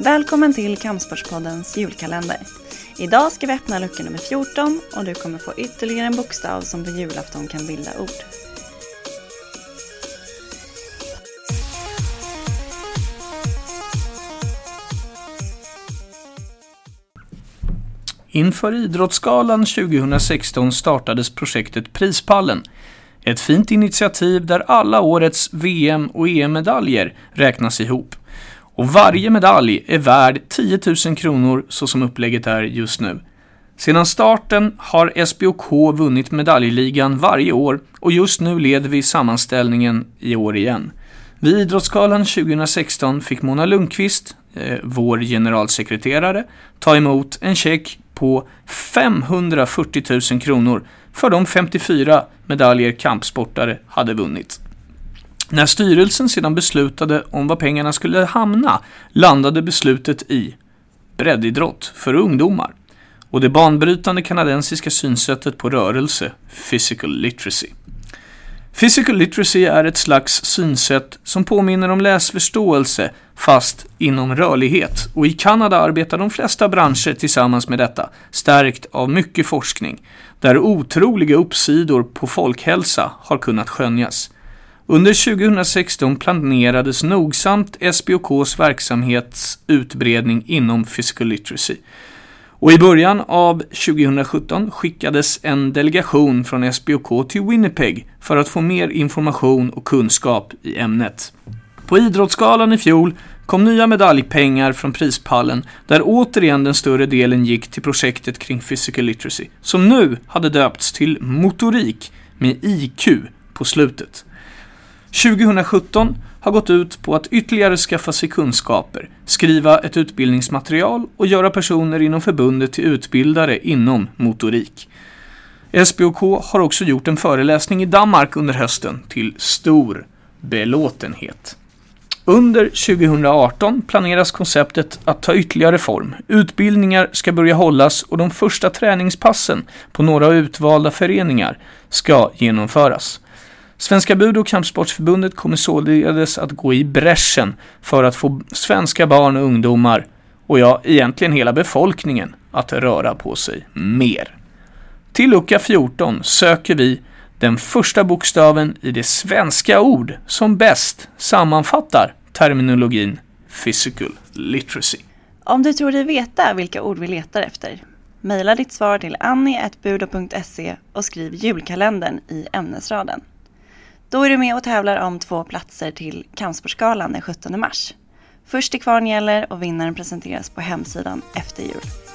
Välkommen till Kampsportspoddens julkalender. Idag ska vi öppna lucka nummer 14 och du kommer få ytterligare en bokstav som på julafton kan bilda ord. Inför Idrottsgalan 2016 startades projektet Prispallen. Ett fint initiativ där alla årets VM och EM-medaljer räknas ihop. Och varje medalj är värd 10 000 kronor så som upplägget är just nu. Sedan starten har SBOK vunnit medaljligan varje år och just nu leder vi sammanställningen i år igen. Vid Idrottsgalan 2016 fick Mona Lundqvist, eh, vår generalsekreterare, ta emot en check på 540 000 kronor för de 54 medaljer kampsportare hade vunnit. När styrelsen sedan beslutade om var pengarna skulle hamna landade beslutet i breddidrott för ungdomar och det banbrytande kanadensiska synsättet på rörelse, physical literacy. Physical literacy är ett slags synsätt som påminner om läsförståelse fast inom rörlighet och i Kanada arbetar de flesta branscher tillsammans med detta, stärkt av mycket forskning, där otroliga uppsidor på folkhälsa har kunnat skönjas. Under 2016 planerades nogsamt SBOKs verksamhets utbredning inom physical literacy. Och i början av 2017 skickades en delegation från SBOK till Winnipeg för att få mer information och kunskap i ämnet. På Idrottsgalan i fjol kom nya medaljpengar från prispallen där återigen den större delen gick till projektet kring physical literacy, som nu hade döpts till motorik med IQ på slutet. 2017 har gått ut på att ytterligare skaffa sig kunskaper, skriva ett utbildningsmaterial och göra personer inom förbundet till utbildare inom motorik. SBOK har också gjort en föreläsning i Danmark under hösten till stor belåtenhet. Under 2018 planeras konceptet att ta ytterligare form. Utbildningar ska börja hållas och de första träningspassen på några utvalda föreningar ska genomföras. Svenska Bud och Kampsportsförbundet kommer således att gå i bräschen för att få svenska barn och ungdomar, och ja, egentligen hela befolkningen, att röra på sig mer. Till lucka 14 söker vi den första bokstaven i det svenska ord som bäst sammanfattar terminologin physical literacy. Om du tror dig veta vilka ord vi letar efter, mejla ditt svar till annie.budo.se och skriv julkalendern i ämnesraden. Då är du med och tävlar om två platser till Kampsportsgalan den 17 mars. Först till kvarn gäller och vinnaren presenteras på hemsidan efter jul.